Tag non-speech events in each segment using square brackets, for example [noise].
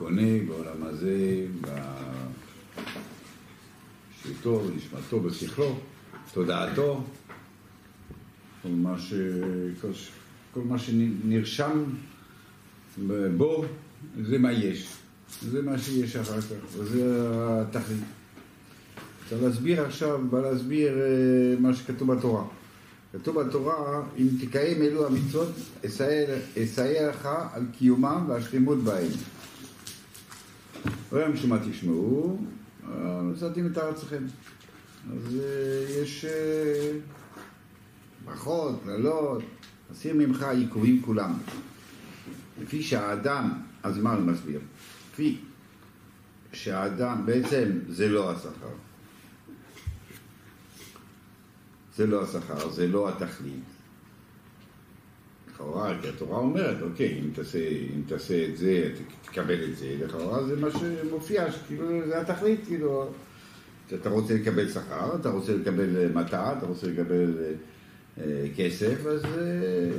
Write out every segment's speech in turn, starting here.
קונה בעולם הזה, בשיטו, בנשמתו, בשכלו, תודעתו, כל מה, ש... כל מה שנרשם בו, זה מה יש. זה מה שיש אחר כך, וזה התכלית. צריך להסביר עכשיו, בא להסביר אה, מה שכתוב בתורה. כתוב בתורה, אם תקיים אלו המצוות, אסייע לך על קיומם והשלימות בהם. ויום שמה תשמעו, נשאתם את ארצכם. אז אה, יש אה, ברכות, קללות, אסיר ממך עיכובים כולם. לפי שהאדם, אז מה הוא מסביר? לפי שהאדם, בעצם זה לא השכר. זה לא השכר, זה לא התכלית. לכאורה, כי התורה אומרת, אוקיי, אם תעשה, אם תעשה את זה, תקבל את זה, לכאורה זה מה שמופיע, שכאילו זה התכלית, כאילו, אתה רוצה לקבל שכר, אתה רוצה לקבל מטע, אתה רוצה לקבל אה, כסף, אז, אה,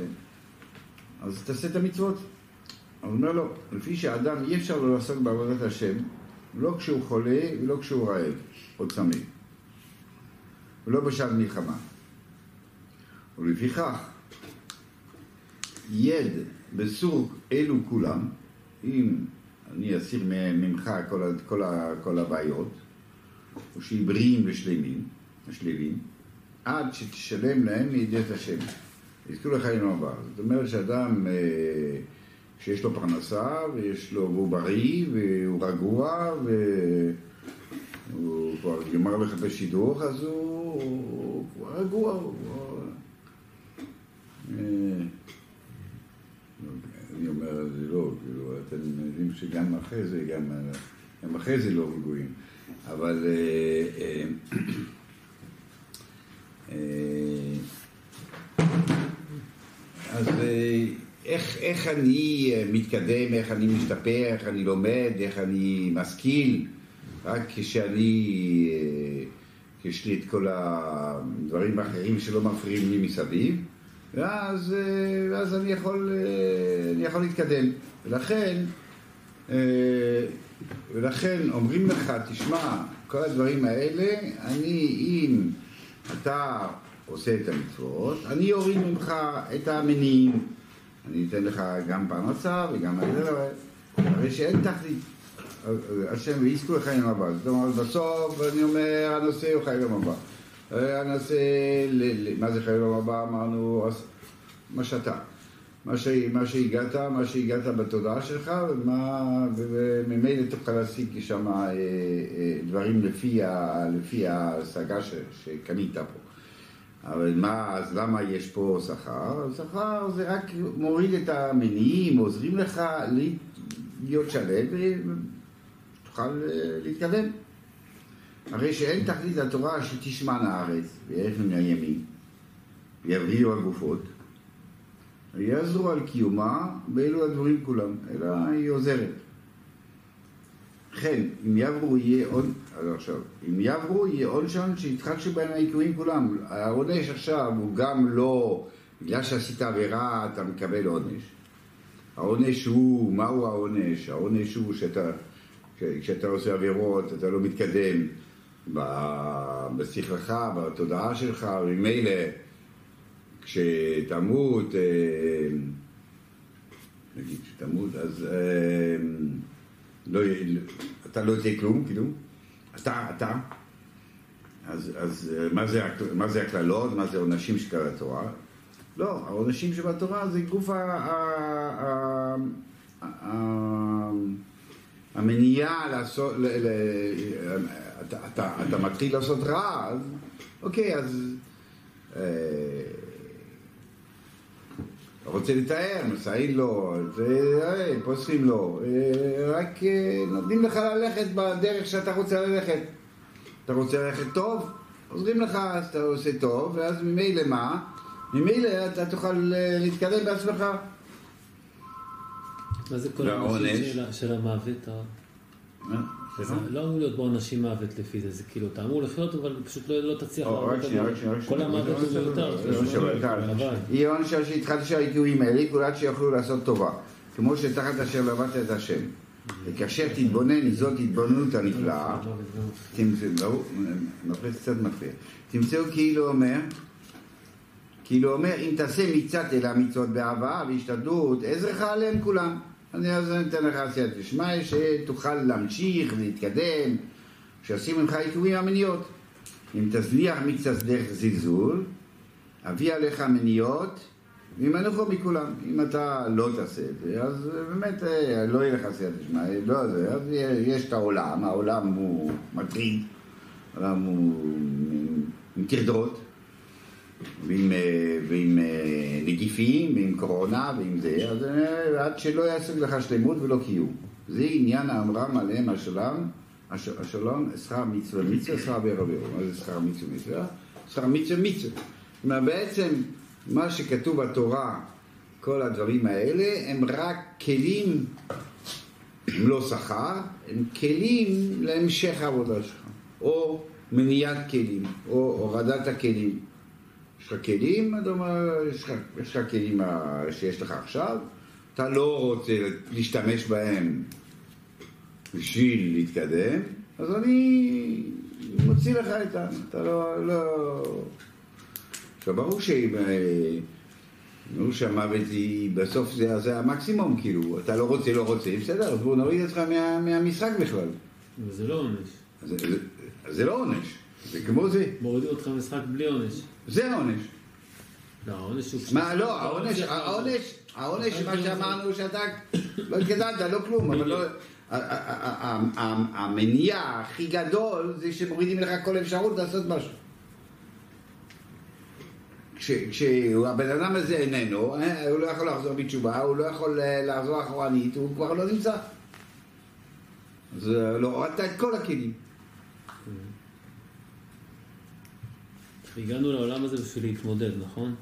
אז תעשה את המצוות. הוא אומר לו, לפי שאדם אי אפשר לו לעסוק בעבודת השם, לא כשהוא חולה ולא כשהוא רעב או צמא, ולא בשעת מלחמה. ולפיכך, יד בסוג אלו כולם, אם אני אסיר ממך כל, כל, כל הבעיות, או שיהיו בריאים ושלמים, השלמים, עד שתשלם להם מידיעת השם. יזכו עם הבא. זאת אומרת שאדם... אה, שיש לו פרנסה, ויש לו, והוא בריא, והוא רגוע, והוא כבר גמר לחפש שידוך, אז הוא, הוא רגוע. הוא... אה, אני אומר, זה לא, כאילו, אתם יודעים שגם אחרי זה, גם, גם אחרי זה לא רגועים. אבל... אה, אה, אז איך, איך אני אה, מתקדם, איך אני משתפר, איך אני לומד, איך אני משכיל, רק כשאני, אה, כשיש לי את כל הדברים האחרים שלא מפריעים לי מסביב, ואז, אה, ואז אני, יכול, אני יכול להתקדם. ולכן, ולכן אומרים לך, תשמע, כל הדברים האלה, אני, אם אתה עושה את המצוות, אני אוריד ממך את המניעים. אני אתן לך גם פרנסה וגם... הרי שאין תכלית. השם ויזכו עם הבא. זאת אומרת, בסוף אני אומר, הנושא הוא חי יום הבא. הנושא, מה זה חי יום הבא? אמרנו, מה שאתה. מה, ש, מה שהגעת, מה שהגעת בתודעה שלך, ומה, וממילא תוכל להשיג שם אה, אה, דברים לפי, ה, לפי ההשגה שקנית פה. אבל מה, אז למה יש פה שכר? שכר זה רק מוריד את המניעים, עוזרים לך להיות שלם ותוכל אה, להתקדם. הרי שאין תכלית לתורה שתשמן הארץ בערך מן הימים, ויבריאו הגופות, ויעזרו על קיומה באלו הדברים כולם, אלא היא עוזרת. וכן, אם יעברו יהיה עוד, אז עכשיו, אם יעברו יהיה עונשן שיתחדשו בהם העיקויים כולם. העונש עכשיו הוא גם לא, בגלל שעשית עבירה אתה מקבל עונש. העונש הוא, מהו העונש? העונש הוא שאתה, כשאתה עושה עבירות אתה לא מתקדם בשכלך, בתודעה שלך, וממילא כשתמות, אה, נגיד כשתמות, אז אה, לא, אתה לא תהיה כלום, כאילו, אתה, אתה. אז, אז מה, זה, מה זה הקללות, מה זה עונשים של התורה? לא, העונשים שבתורה זה גוף ה... המניעה לעשות, אתה, אתה, אתה מתחיל לעשות רע, אז אוקיי, אז אה, רוצה לתאר, מסייעים לו, פוסחים לו, אה, רק אה, נותנים לך ללכת בדרך שאתה רוצה ללכת. אתה רוצה ללכת טוב, עוזרים לך, אז אתה עושה טוב, ואז ממילא מה? ממילא אתה תוכל אה, להתקדם בעצמך. מה זה כל הנושא של המוות? לא אמור להיות בעונשים מוות לפי זה, זה כאילו, אתה אמור לחיות, אבל פשוט לא תצליח לעבוד. רק שנייה. כל המוות הוא מיותר. יהיה עונש שהתחדשה העיתויים האלה, כולת שיכולו לעשות טובה. כמו שתחת אשר לבדת את השם. וכאשר תתבונן, זאת התבוננות הנפלאה, תמצאו, מפריע קצת מפריע, תמצאו כאילו אומר, כאילו אומר, אם תעשה מצוות אל המצוות באהבה והשתדלות, עזרך עליהם כולם. אני אז אתן לך עשיית ושמע, שתוכל להמשיך ולהתקדם, שישים ממך עיכובים המניות. אם תזליח מקצת דרך זלזול, אביא עליך מניות, וימנוחו מכולם. אם אתה לא תעשה את זה, אז באמת אה, לא יהיה לך עשיית ושמע, לא זה, אז יש את העולם, העולם הוא מטריד, העולם הוא עם טרדות. ועם, אה, ועם אה, נגיפים, ועם קורונה, ועם זה, אז אה, עד שלא ישיג לך שלמות ולא קיום. זה עניין האמרם עליהם השלום, השלום, שכר מצווה מצווה, שכר בירו. מה זה שכר מצווה מצווה? שכר מצווה מצווה. זאת אומרת, בעצם מה שכתוב בתורה, כל הדברים האלה, הם רק כלים, הם [clears throat] לא שכר, הם כלים להמשך העבודה שלך. או מניעת כלים, או הורדת הכלים. יש לך כלים, אתה אומר, יש לך, יש לך כלים שיש לך עכשיו, אתה לא רוצה להשתמש בהם בשביל להתקדם, אז אני מוציא לך את ה... אתה לא... לא... עכשיו ברור שאם... ברור שהמוות היא, בסוף זה, זה המקסימום, כאילו, אתה לא רוצה, לא רוצה, בסדר, אז בואו נוריד אותך מה, מהמשחק בכלל. וזה לא עונש. זה, זה, זה לא עונש, זה כמו זה. מורידים אותך משחק בלי עונש. זה העונש. לא, העונש הוא... מה, לא, העונש, העונש, העונש, מה שאמרנו שאתה לא התקדמת, לא כלום, אבל לא... המניע הכי גדול זה שמורידים לך כל אפשרות לעשות משהו. כשהבן אדם הזה איננו, הוא לא יכול לחזור בתשובה, הוא לא יכול לחזור אחורנית, הוא כבר לא נמצא. אז לא הורדת את כל הכלים. הגענו לעולם הזה בשביל להתמודד, נכון?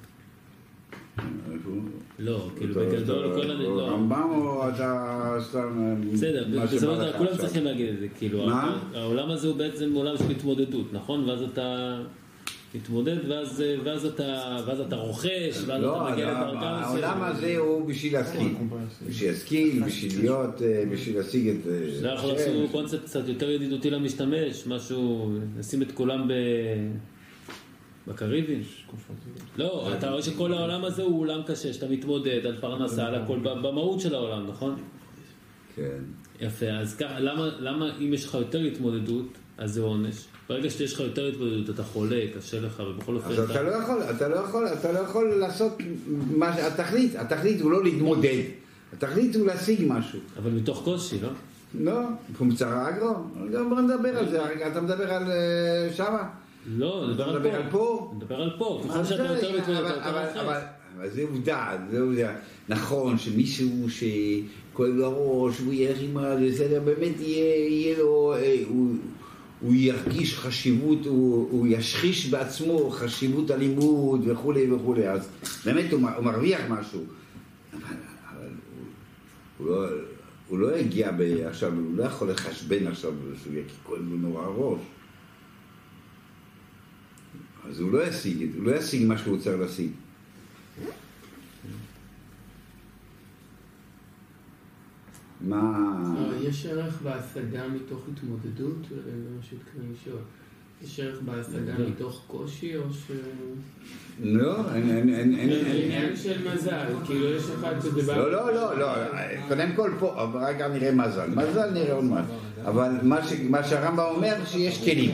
לא, כאילו בגדול כל הנ... לא. רמב"ם או אתה סתם... בסדר, בסופו של דבר כולם צריכים להגיד את זה, כאילו, העולם הזה הוא בעצם עולם של התמודדות, נכון? ואז אתה מתמודד, ואז, ואז, אתה, ואז אתה רוכש, ואז לא, אתה מגיע לדרגה מסוימת. העולם הזה הוא בשביל להשכיל, בשביל להשכיל, בשביל להיות, בשביל להשיג את... יכול לעשות קונספט קצת יותר ידידותי למשתמש, משהו, לשים את כולם ב... בקריבים? לא, אתה רואה שכל העולם הזה הוא עולם קשה, שאתה מתמודד על פרנסה, על הכל, במהות של העולם, נכון? כן. יפה, אז ככה, למה, למה אם יש לך יותר התמודדות, אז זה עונש? ברגע שיש לך יותר התמודדות, אתה חולה, קשה לך, ובכל אופן... אז אתה לא יכול, אתה לא יכול, אתה לא יכול לעשות מה... התכלית, התכלית הוא לא להתמודד, התכלית הוא להשיג משהו. אבל מתוך קושי, לא? לא, קומצר אגרו, בוא נדבר על זה, אתה מדבר על שמה? לא, נדבר על פה. נדבר על פה. ככל שאתה יותר מתמודד, אתה יותר רוחץ. אבל זה עובדה, זה עובדה. נכון שמישהו שכואב לו הראש, והוא יהיה עם בסדר, באמת יהיה לו, הוא ירגיש חשיבות, הוא ישחיש בעצמו חשיבות הלימוד וכולי וכולי, אז באמת הוא מרוויח משהו. אבל הוא לא יגיע עכשיו, הוא לא יכול לחשבן עכשיו, שהוא יהיה כואב לו נורא הראש. אז הוא לא ישיג את זה, הוא לא ישיג מה שהוא צריך להשיג. מה... יש ערך בהשגה מתוך התמודדות? זה מה שהתכוון לשאול. יש ערך בהשגה מתוך קושי או ש... לא, אין, אין, אין, אין. עניין של מזל, כאילו יש אחד שזה בא... לא, לא, לא, לא, קודם כל פה, רגע נראה מזל. מזל נראה עוד מעט. אבל מה שהרמב"ם אומר, שיש כלים.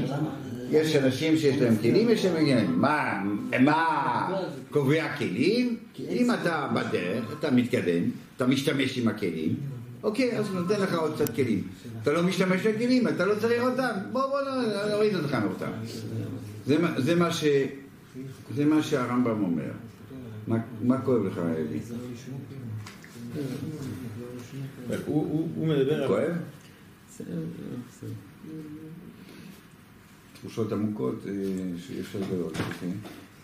יש אנשים שיש להם כלים, יש להם כלים. מה, מה קובע כלים? אם אתה בדרך, אתה מתקדם, אתה משתמש עם הכלים, אוקיי, אז נותן לך עוד קצת כלים. אתה לא משתמש בכלים, אתה לא צריך אותם, בוא בוא נוריד אותך מאותם. זה, זה, מה ש, זה מה שהרמב"ם אומר. מה, מה כואב לך, אלי? הוא מדבר על... כואב? תחושות עמוקות שאי אפשר לדבר.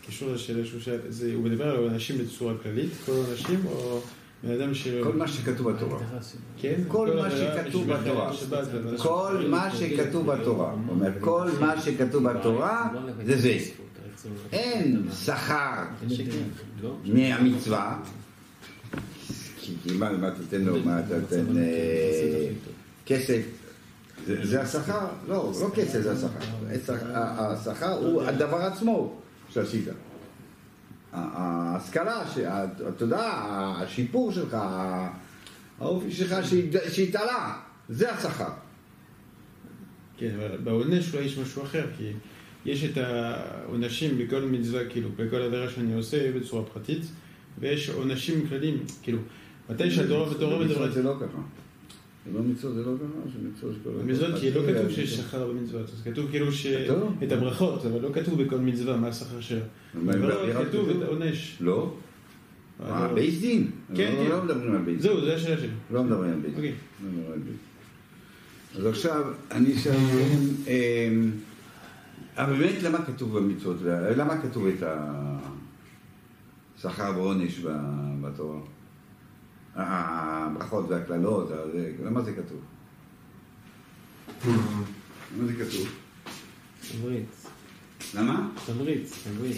קשור לשאלה שהוא שאל, הוא מדבר על אנשים בצורה כללית, כל האנשים, או בן אדם ש... כל מה שכתוב בתורה. כן? כל מה שכתוב בתורה. כל מה שכתוב בתורה. אומר, כל מה שכתוב בתורה זה זה. אין שכר מהמצווה, כי מה, מה תיתן לו, מה אתה אה, כסף, זה השכר? לא, לא כסף זה השכר, השכר הוא הדבר עצמו שעשית. ההשכלה, התודעה, השיפור שלך, האופי שלך שהתעלה, זה השכר. כן, אבל בעונש אולי יש משהו אחר, כי יש את העונשים בכל מצווה, כאילו, בכל עבירה שאני עושה בצורה פרטית, ויש עונשים כלליים, כאילו, מתי שהתורה ותורה מדברת... זה לא ככה. זה לא מצוות, זה לא ככה, שמצוות שכל... במצוות, כי לא כתוב שיש שכר במצוות, אז כתוב כאילו ש... את הברכות, אבל לא כתוב בכל מצווה מה השכר שלה. כתוב את העונש. לא. אה, בייס דין? כן, כן. לא מדברים על בייס דין. זהו, זה השאלה שלי. לא מדברים על בייס דין. אוקיי. אז עכשיו, אני אשאל, אמ, אבל באמת למה כתוב במצוות, למה כתוב את השכר ועונש בתורה? הברכות והקללות, למה זה כתוב? למה זה כתוב? תמריץ. למה? תמריץ. תמריץ.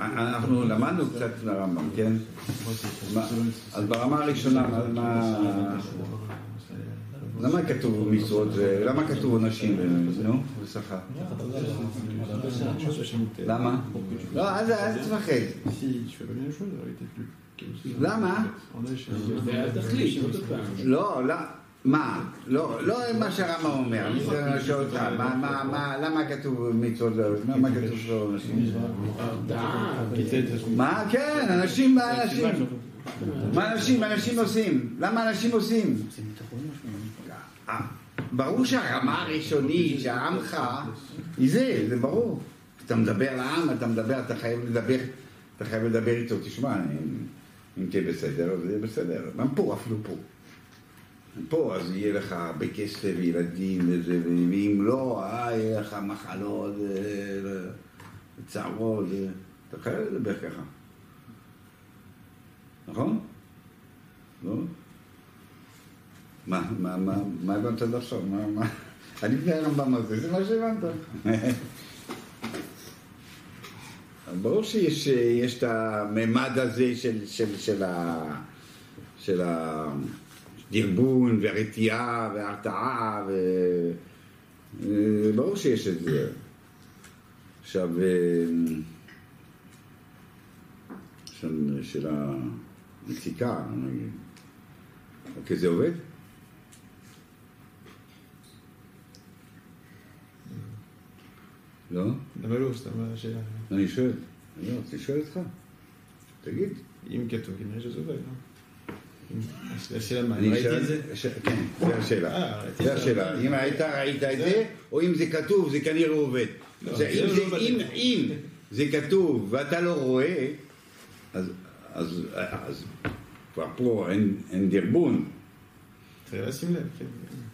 אנחנו למדנו קצת מהרמב"ם, כן? אז ברמה הראשונה, למה כתוב משרות, למה כתוב עונשים, נו, בשכר? למה? לא, אל תפחד. למה? לא, לא. מה? לא, לא מה שהרמב"ם אומר, אני שואל אותך, למה כתוב מצוות לא, מה כתוב לא אנשים? מה? כן, אנשים, אנשים. מה אנשים, אנשים עושים? למה אנשים עושים? ברור שהרמה הראשונית שהעמך היא זה, זה ברור. אתה מדבר לעם, אתה מדבר, אתה חייב לדבר, אתה חייב לדבר איתו, תשמע, אם תהיה בסדר, יהיה בסדר. גם פה, אפילו פה. פה אז יהיה לך הרבה כסף וילדים וזה, ואם לא, אה, יהיה לך מחלות וצערות, אתה חייב לדבר ככה. נכון? לא? מה, מה, מה, מה הבנת עד עכשיו? מה, מה? [laughs] אני לפני הרמב"ם הזה, זה מה שהבנת. [laughs] ברור שיש את הממד הזה של, של, של, ה, של ה... דרבון והרתיעה והרתעה, וברור שיש את זה. עכשיו, של, של המציקה, נגיד. אוקיי, זה עובד? לא? למה לא? סתם השאלה. אני שואל. אני רוצה לשאול אותך. תגיד. אם כתוב, כנראה שזה עובד, לא? זו השאלה. אה, זו השאלה. אם היית ראית את זה, או אם זה כתוב, זה כנראה עובד. לא, לא אם זה כתוב ואתה לא רואה, אז כבר פה אין דרבון. צריך לשים לב, כן.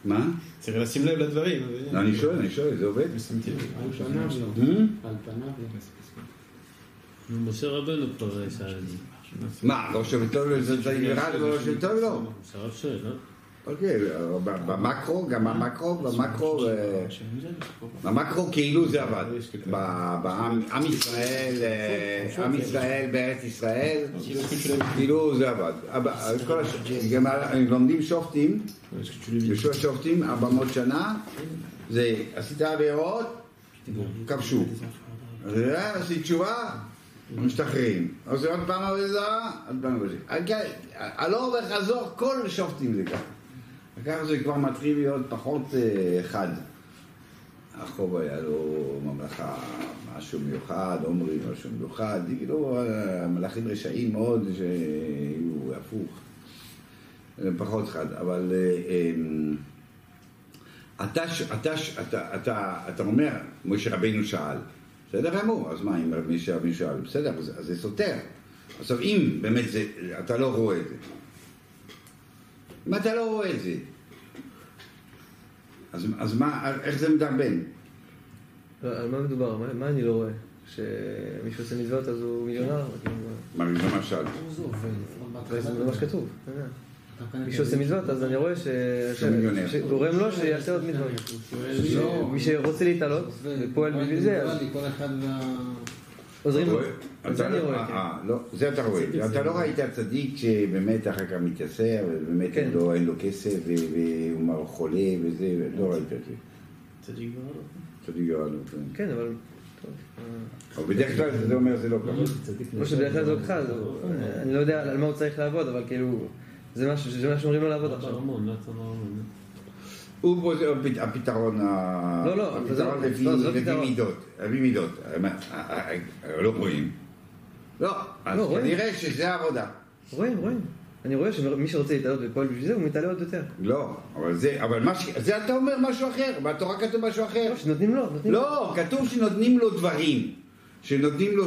מה? צריך לשים לב לדברים. אני שואל, אני שואל, זה עובד? על פניו לא. אה? על פניו לא. משה רבנו שאל את זה. מה, לא שווה טוב זה נראה לי לא שווה טוב לא. אוקיי, במקרו, גם במקרו, במקרו, במקרו כאילו זה עבד. בעם ישראל, עם ישראל בארץ ישראל, כאילו זה עבד. גם לומדים שופטים, בשביל שופטים, 400 שנה, זה עשית עבירות, כבשו. עשית תשובה, משתחררים. אז עוד פעם עבודה, עוד פעם עבודה. הלוך וחזור, כל שופטים זה ככה. וככה זה כבר מתחיל להיות פחות אה, חד. החוב היה לו ממלכה, משהו מיוחד, אומרים משהו מיוחד, כאילו המלאכים רשעים מאוד שהיו הפוך. פחות חד, אבל אה, אמ, אתה, אתה, אתה, אתה, אתה אומר, משה רבינו שאל, בסדר גמור, אז מה, אם מישהו שאל, בסדר, אז זה סותר. עכשיו, אם באמת זה, אתה לא רואה את זה, אם אתה לא רואה את זה, אז, אז מה, איך זה מדרבן? לא, על מה מדובר? מה, מה אני לא רואה? שמישהו עושה מצוות אז הוא מיליונר? מה למשל? זה מה שכתוב. מישהו עושה מצוות, אז אני רואה שגורם לו שיעשה עוד מצוות. מי שרוצה להתעלות ופועל בשביל זה, אז עוזרים לו. זה אני רואה, כן. לא, זה אתה רואה. אתה לא ראית צדיק שבאמת אחר כך מתייסר, ובאמת אין לו כסף, והוא חולה וזה, לא ראית את זה. צדיק גרלות. צדיק גרלות, כן. כן, אבל... אבל בדרך כלל זה אומר זה לא ככה. כמו שבדרך כלל זה לא ככה, אני לא יודע על מה הוא צריך לעבוד, אבל כאילו, זה מה שאומרים לו לעבוד עכשיו. הוא פה הפתרון, לא, לא, הפתרון לפי מידות, לפי מידות, לא רואים. לא, אז כנראה שזה העבודה. רואים, רואים. אני רואה שמי שרוצה להתעלות ופועל בשביל זה, הוא מתעלה עוד יותר. לא, אבל זה, אבל מה ש... זה אתה אומר משהו אחר, בתורה כתוב משהו אחר. לא, שנותנים לו, נותנים לו. לא, כתוב שנותנים לו דברים. שנותנים לו,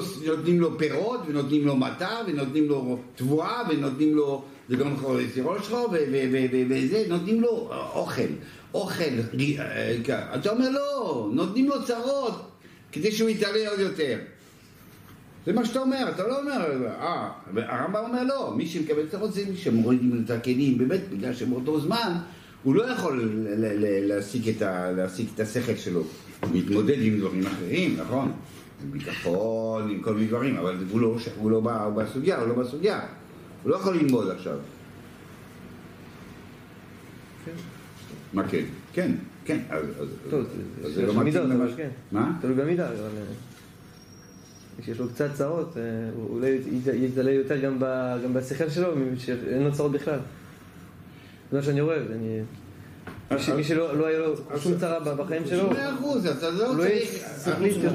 לו פירות, ונותנים לו מטר, ונותנים לו תבואה, ונותנים לו, זה גם ראש שלו, וזה, נותנים לו אוכל. אוכל, אה, אתה אומר לא, נותנים לו צרות, כדי שהוא יתעלה עוד יותר. זה מה שאתה אומר, אתה לא אומר, אה, הרמב"ם אומר לא, מי שמקבל צרות זה מי שמורידים את הכלים, באמת, בגלל שבאותו זמן הוא לא יכול להסיק את, את השכל שלו, הוא מתמודד עם דברים אחרים, נכון? עם ביטחון, עם כל מיני דברים, אבל הוא לא, הוא לא בסוגיה, הוא לא בסוגיה, הוא לא יכול ללמוד עכשיו. כן. מה כן? כן, כן, אז זה לא מתאים למה... מה? תלוי במידה, אבל... כשיש לו קצת צרות, אה, אולי יתעלה יותר גם, בשכל שלו, שאין לו צרות בכלל. זה מה שאני רואה, אני... מי שלא לא היה לו שום צרה בחיים שלו, מאה אחוז, אתה לא צריך...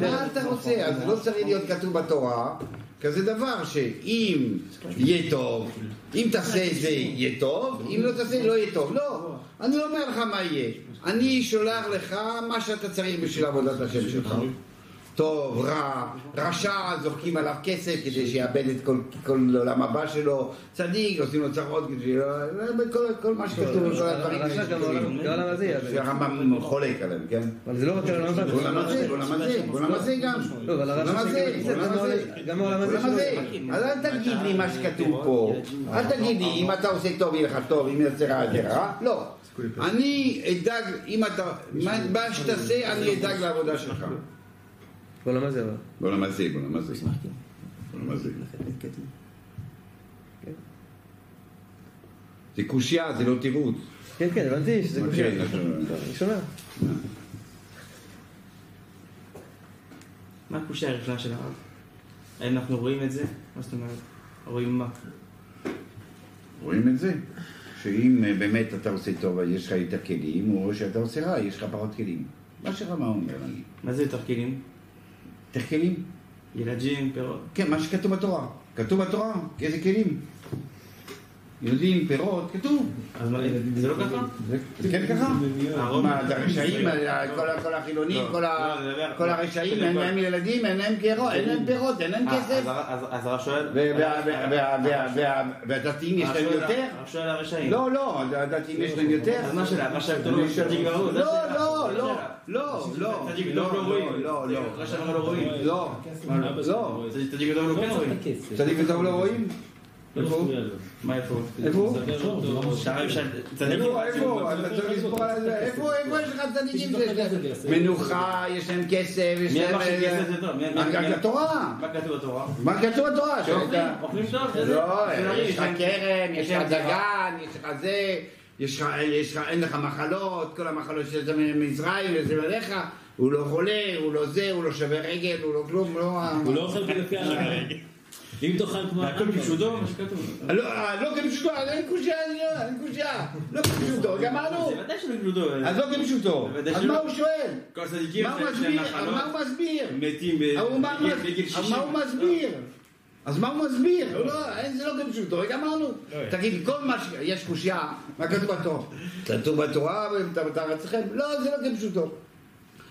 מה אתה רוצה? אז לא צריך להיות כתוב בתורה כזה דבר שאם יהיה טוב, אם תעשה את זה יהיה טוב, אם לא תעשה לא יהיה טוב. לא, אני לא אומר לך מה יהיה. אני שולח לך מה שאתה צריך בשביל עבודת השם שלך. טוב, רע, רשע, זורקים עליו כסף כדי שיאבד את כל, כל עולם הבא שלו, צדיק, עושים לו צרות כדי שלא... כל, כל מה שכתוב, כל הדברים האלה. גם העולם הזה יאבד. שהרמב"ם חולק עליהם, כן? אבל זה לא רק העולם הזה. בעולם הזה, בעולם הזה, בעולם הזה גם. לא, אבל בעולם הזה, בעולם הזה. גם העולם הזה. אז אל תגיד לי מה שכתוב פה. אל תגיד לי, אם אתה עושה טוב יהיה לך טוב, אם יוצא רע יהיה רע. לא. אני אדאג, אם אתה, מה שתעשה, אני אדאג לעבודה שלך. בעולם הזה אבל. הזה, בעולם הזה. בעולם הזה. כן. זה קושייה, זה לא תירוץ. כן, כן, הבנתי שזה קושייה. אני שומע. מה הקושייה הראשונה של הרב? האם אנחנו רואים את זה? מה זאת אומרת? רואים מה? רואים את זה. שאם אה, באמת אתה עושה טוב, יש לך יותר כלים, או שאתה עושה רע, יש לך פחות כלים. מה שרמה אומר אני. מה זה יותר כלים? כלים. ילדים, פירות. כן, מה שכתוב בתורה. כתוב בתורה, איזה כלים. ילדים, פירות, כתוב. אז מה, זה לא ככה? זה כן ככה? מה, את הרשעים, כל החילונים, לא, לא, כל הרשעים, אין להם ילדים, אין להם פירות, אין להם אה, כסף. אז הרב שואל... והדתיים יש להם יותר? הרב שואל הרשעים. לא, לא, הדתיים יש להם יותר. אז מה שאלה? מה שאלה? לא, לא, לא, לא, לא. צדיק גדול לא רואים. לא, לא. רשע לא רואים. לא. לא. צדיק גדול לא כן רואים. צדיק גדול לא רואים? איפה? מה איפה? איפה? איפה? איפה? אתה צריך לספור על זה. איפה יש לך צדיקים שיש להם מנוחה, יש להם כסף, יש להם... מי אמר שכסף זה טוב? התורה. מה כתוב בתורה? מה כתוב בתורה? אוכלים טוב? לא, יש לך כרם, יש לך דגן, יש לך זה. יש לך, לך, אין לך מחלות, כל המחלות שזה מזרעים וזה עליך, הוא לא חולה, הוא לא זה, הוא לא שווה רגל, הוא לא כלום, לא... הוא לא אוכל לפי הרעי. אם תאכל כמו... הכל כפשוטו, מה שכתוב. לא, לא כפשוטו, אין קושייה, אין קושייה. לא כפשוטו, גמרנו. זה ודאי שלא כפשוטו. אז לא כפשוטו. אז מה הוא שואל? כל הצדיקים. מה הוא מסביר? מתים בגיל 60. מה הוא מסביר? אז מה הוא מסביר? לא, זה לא כפשוטו, גמרנו. תגיד, כל מה ש... יש קושייה, מה כתוב בתורה? כתוב בתורה ובתרצכם? לא, זה לא כפשוטו.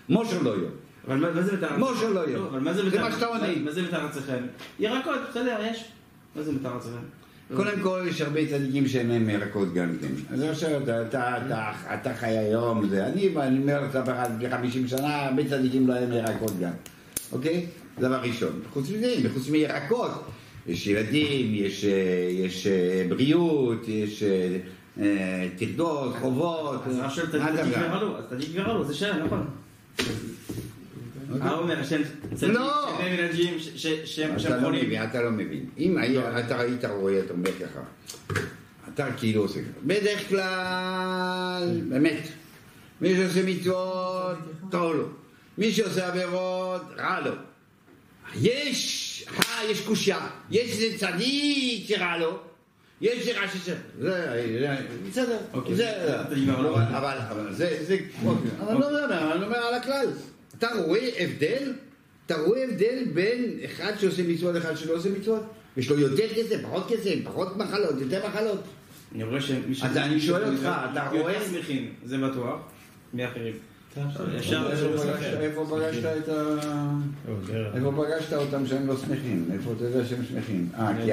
משה לא יהיה. אבל מה זה מתארצכם? משה לא יהיה. אבל מה זה זה מה שאתה עונה. מה זה מתארצכם? ירקות, בסדר, יש. מה זה מטר עצבן? קודם כל, יש הרבה צדיקים שאין להם ירקות גם כן. אז עכשיו אתה, חי היום, זה, אני, אומר לך לפני 50 שנה, הרבה צדיקים לא היה להם ירקות גם, אוקיי? דבר ראשון. חוץ מזה, חוץ מירקות, יש ילדים, יש, יש בריאות, יש טרדות, חובות. אז שואל, צדיק ורלו, אז צדיק ורלו, זה שם, נכון. הרב אומר, השם צדיק, לא! שני מנהגים שהם אתה לא חולים. אתה לא מבין. אם היה- אתה היית רואה, אתה אומר ככה, אתה כאילו עושה ככה. בדרך כלל, באמת, מי שעושה מצוות, טוב לו. מי שעושה עבירות, רע לו. יש, אה, יש קושייה. יש איזה צדיק שרע לו. יש רע שצריך. זה, זה, בסדר. אוקיי. זה. אבל, זה, זה, אבל לא אני אומר על הכלל. אתה רואה הבדל? אתה רואה הבדל בין אחד שעושה מצוות לאחד שלא עושה מצוות? יש לו יותר כסף, פחות כסף, פחות מחלות, יותר מחלות. אני רואה שמי ש... אז אני שואל אותך, אתה רואה? יותר שמחים, זה בטוח, מאחרים. אפשר... איפה פגשת- איפה פגשת את ה... איפה פגשת אותם שהם לא שמחים? איפה אתה יודע שהם שמחים? אה, כי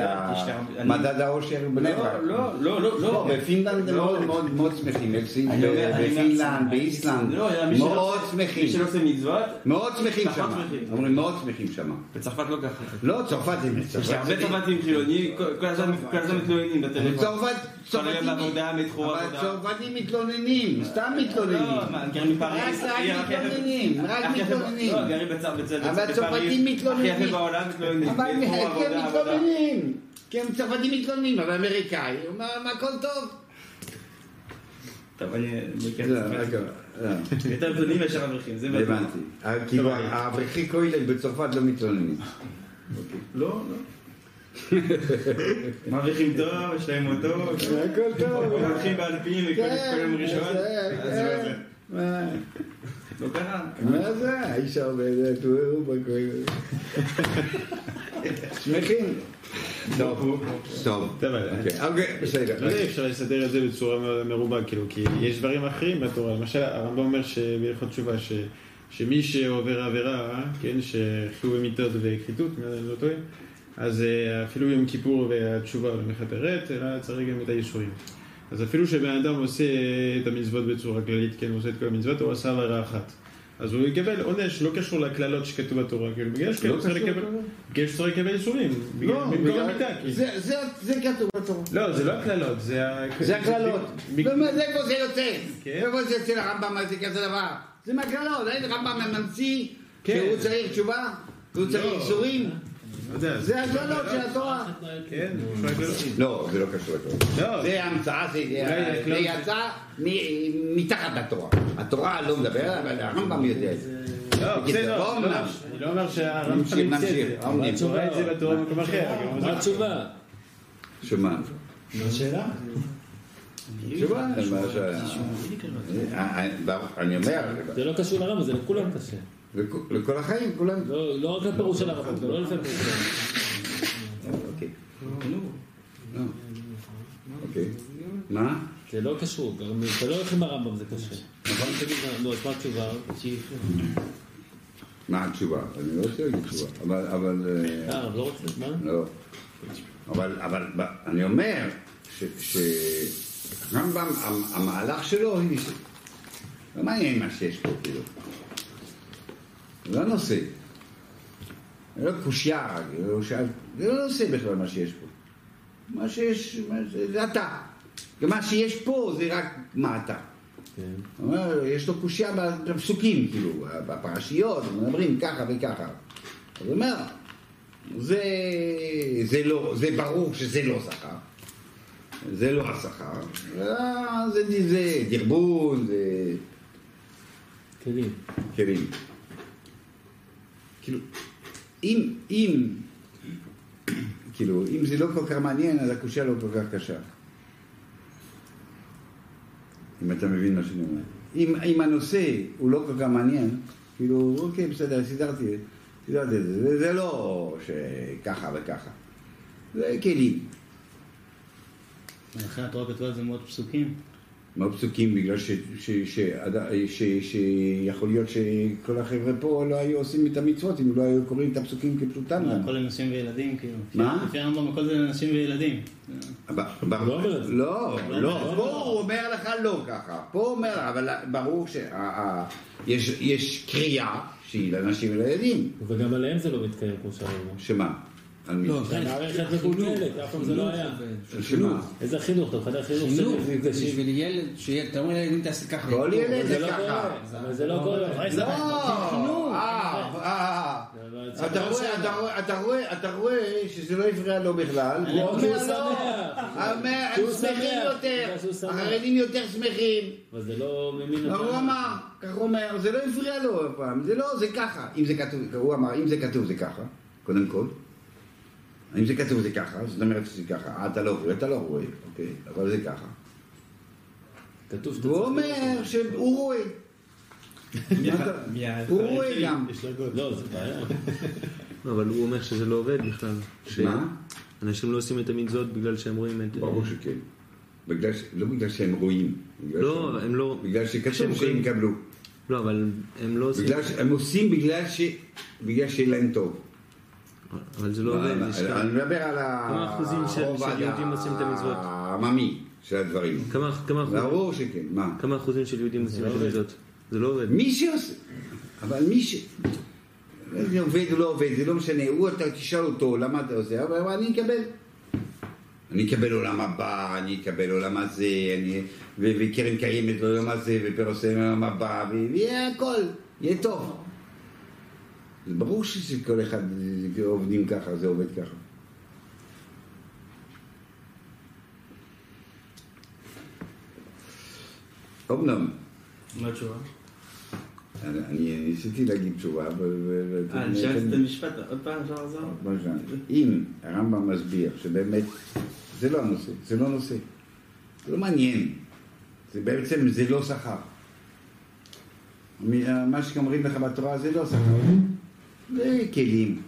מדד האושר הוא בני ברק. לא, לא, לא, לא. בפינלנד הם לא. מאוד מאוד שמחים, בפינלנד, באיסלנד, לא, מי שלא- מאוד מי שמחים, שלא עושה מצוות, מאוד שמחים שם. אומרים מאוד שמחים שם. בצרפת לא ככה. לא, צרפת הם יש הרבה צרפתים חילונים, כל- הזמן כל הזמן מתלוננים בטלפון. צרפת, צרפתים, אבל. צרפתים מתלוננים, סתם מתלוננים. לא, מה, גרים בפריז, רק- מתלוננים, רק מתלוננים. לא, גרים בצ- בצ- בצ- אבל בפריז, הצרפתים מתלוננים. הכי יפה בעולם מתלוננים. אבל כי הם עבודה, עבודה. מתלוננים, הם צרפתים מתלוננים, אבל אמריקאי, הוא אומר, מה הכל טוב. טוב, אני... לא, לא. יותר מתלוננים מאשר אברכים, זה. הבנתי. כאילו, האברכי כולל בצרפת לא מתלוננים. לא, לא. [laughs] מרוויחים טוב, יש להם אותו, הכל טוב. הולכים באלפים וקונים כל יום ראשון. מה? לא קרה. מה זה? האיש עובדת, הוא בכולל. שמחים. טוב, טוב. אבל- אוקיי, אוקיי, בסדר. לא יודע, אפשר לסדר את זה בצורה מרובה, כאילו, כי יש דברים אחרים בתורה. למשל, הרמב"ם אומר בהלכות תשובה, ש- שמי שעובר עבירה, כן, שחיוב מיתות וכריתות, אם אני לא טועה, אז אה, אפילו יום כיפור והתשובה לא מכפרת, אלא צריך גם את הייסורים. אז אפילו שבן אדם עושה את המצוות בצורה כללית, כן, הוא עושה את כל המצוות, הוא עשה עבירה אחת. אז הוא יקבל עונש, לא קשור לקללות שכתוב בתורה, כאילו, בגלל שכן, הוא צריך לקבל, בגלל שצריך לקבל ייסורים, בגלל לא, במקום המיטה, כאילו. זה- כתוב בתורה. לא, זה לא הקללות, זה הקללות. זה איפה זה יוצא? כן. איפה זה יוצא לרמב"ם זה כזה דבר? זה מהקללות, אין רמב"ם ממציא כן. שהוא צריך תשובה? שהוא צריך לא. איסורים? לא זה הקללות של התורה. כן. לא, זה לא קשור לתורה. לא, זה המצאה, זה יצא מתחת לתורה. התורה לא מדבר, אבל הרמב"ם יודע את זה. לא, בסדר, לא אני לא- אומר שהרמב"ם המציא את. זה, בתורה במקום אחר. מה התשובה? שמה? מה השאלה? אה, אה, אני אומר, זה לא קשור לרמב"ם, זה לכולם קשה. לכ- לכל החיים, כולם. לא לא רק לפירוש של הרמב"ם, גם לא לפי הפירוש של הרמב"ם. אוקיי. לא. אוקיי. מה? זה לא קשור, אתה לא הולך עם הרמב"ם זה קשה. נכון? נו, אז מה התשובה? מה התשובה? אני לא רוצה להגיד תשובה, אבל, אבל, אה, אה, לא רוצה, מה? לא. אבל, אבל, אני אומר, ש- שרמב"ם, המ- המהלך שלו, היא, לא מעניין מה שיש פה, כאילו. זה לא נושא. זה לא קושייה, זה לא שאל- זה לא נושא בכלל מה שיש פה. מה שיש, מה זה, זה אתה. ומה שיש פה זה רק מה אתה. אומר, יש לו קושייה בפסוקים, כאילו, בפרשיות, מדברים ככה וככה. אז הוא אומר, זה, זה לא, זה ברור שזה לא שכר. זה לא השכר. אה, זה, זה, זה דרבון, זה כלים. כלים. כאילו, אם, אם, כאילו, אם זה לא כל כך מעניין, אז הקושייה לא כל כך קשה. אם אתה מבין מה שאני אומר. אם, אם הנושא הוא לא כל כך מעניין, כאילו, אוקיי, בסדר, סידרתי, סידרתי את זה. זה, זה לא שככה וככה. זה כלים. לכן התורה כתבה על זה מאות פסוקים. מהו פסוקים? בגלל שיכול להיות שכל החבר'ה פה לא היו עושים את המצוות אם לא היו קוראים את הפסוקים כפשוטם. הכל לנשים וילדים, כאילו. מה? לפי הרמב"ם הכל זה לנשים וילדים. לא, לא, לא, פה הוא אומר לך לא ככה. פה הוא אומר, אבל ברור שיש קריאה שהיא לנשים ולילדים. וגם עליהם זה לא מתקיים כמו שאמרנו. שמה? לא, זה מערכת מקולקלת, אף פעם זה לא היה. שמה? איזה חינוך? אתה מחנך חינוך חינוך. בשביל ילד, אתה אומר לילדים תעשה ככה. כל ילד זה לא ככה. אבל זה לא קורה. לא, אה, אה, זה אתה לא רואה, שם. אתה רואה, אתה רואה, אתה רואה שזה לא הפריע לו בכלל, והוא שהוא אומר שמח. לא, אומר, הם שהוא שמחים שמח, יותר, בגלל שהוא שמח. החרדים יותר שמחים, אבל זה לא ממין אבל הוא אמר, כך הוא אומר, זה לא הפריע לו אף פעם, זה לא, זה ככה, אם זה כתוב, הוא אמר, אם זה כתוב זה ככה, קודם כל, אם זה כתוב זה ככה, זאת אומרת שזה ככה, אה, אתה לא רואה, אתה לא רואה, אוקיי, אבל זה ככה, כתוב צריך אומר שהוא רואה, הוא רואה גם. לא, זה בעיה. לא, אבל הוא אומר שזה לא עובד בכלל. מה? שאנשים לא עושים את המצוות בגלל שהם רואים את... ברור שכן. בגלל ש... לא בגלל שהם רואים. לא, הם לא... בגלל שכתוב שהם. יקבלו. לא, אבל הם לא עושים... בגלל שהם עושים בגלל ש... בגלל שיהיה להם טוב. אבל זה לא עובד. אני מדבר על ה... כמה אחוזים של- הרובד של יהודים עושים את המצוות? העממי של הדברים. כמה כמה אחוזים- ברור שכן, מה? כמה אחוזים של יהודים עושים לא את עובד. המצוות? זה לא עובד. מי שעושה... אבל מי ש... זה עובד או לא עובד, זה לא משנה. הוא, אתה תשאל אותו למה אתה עושה, אבל אני אקבל. אני אקבל עולם הבא, אני אקבל עולם הזה, אני... וקרן קיימת לעולם הזה, ופרוסי לעולם הבא, ויהיה הכל, יהיה טוב. זה ברור שכל אחד עובדים ככה, זה עובד ככה. אמנם, מה התשובה? אני אני ניסיתי להגיד תשובה, אבל... אה, נשאלת את המשפט, עוד פעם אפשר לחזור? אם הרמב"ם מסביר שבאמת זה לא הנושא, זה לא נושא, זה לא מעניין, זה בעצם זה לא שכר. מ- מה שאומרים לך בתורה זה לא שכר, זה כלים.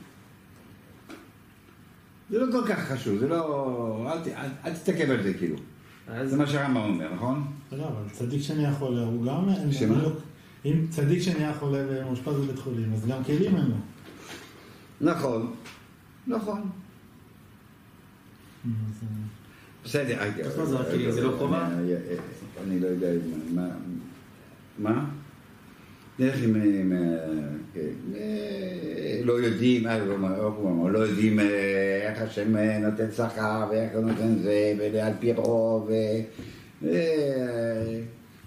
זה לא כל כך חשוב, זה לא... אל, ת- אל, אל תסתכל על זה כאילו. זה מה שהרמב"ם אומר, נכון? לא, אבל צדיק שנהיה חולה, הוא גם... הם שמה? לו, אם צדיק שנהיה חולה ומאושפז בבית חולים, אז גם כלים אין לו. נכון, נכון. אה, בסדר, לא זה לא חובה? אני לא יודע מה... מה? נלך עם... אה, אה, לא יודעים, אה, הוא אמר, לא יודעים אה, איך השם אה, נותן שכר ואיך הוא נותן זה, ועל פי רוב,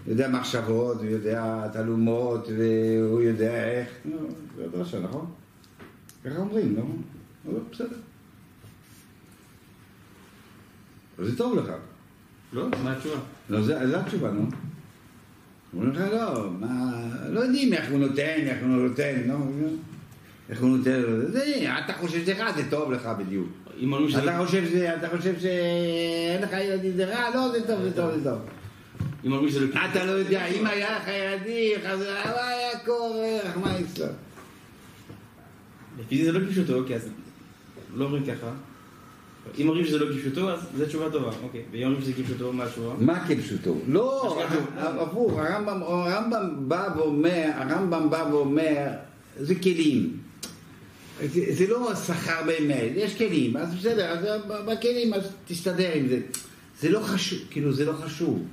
יודע מחשבות, הוא יודע תעלומות, והוא יודע איך, זה דרשה, נכון? ככה אומרים, לא? בסדר. אבל זה טוב לך. לא? מה התשובה? לא, זה התשובה, נו. אומרים לך, לא, מה, לא יודעים איך הוא נותן, איך הוא לא נותן, נו, איך הוא נותן, זה, אתה חושב שזה רע, זה טוב לך בדיוק. אתה חושב שזה, אתה חושב שאין לך ילדים, זה רע? לא, זה טוב, זה טוב, זה טוב. אם אמרו שזה לא... אתה לא יודע, אם היה לך ילדים, חזרה, מה היה קורה, מה יצא? לפי זה לא כפשוטו, כי אז לא אומרים ככה. אם אומרים שזה לא כפשוטו, אז זו תשובה טובה, אוקיי. ואם אומרים שזה כפשוטו, מה התשובה? מה כפשוטו? לא. הפוך, הרמב"ם הרמב"ם בא ואומר, הרמב"ם בא ואומר, זה כלים. זה, זה לא שכר באמת, יש כלים, אז בסדר, אז בכלים אז תסתדר עם זה. זה לא חשוב, כאילו זה לא חשוב.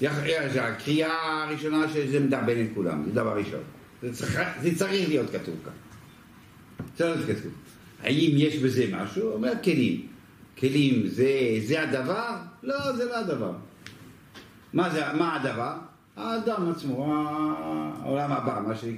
יש, הקריאה הראשונה שזה מדרבן את כולם, זה דבר ראשון. זה צריך, זה צריך להיות כתוב כאן. צריך להיות כתוב. האם יש בזה משהו? אומר כלים. כלים זה, זה הדבר? לא, זה לא הדבר. מה, זה, מה הדבר? האדם עצמו, העולם הבא, מה שנקרא.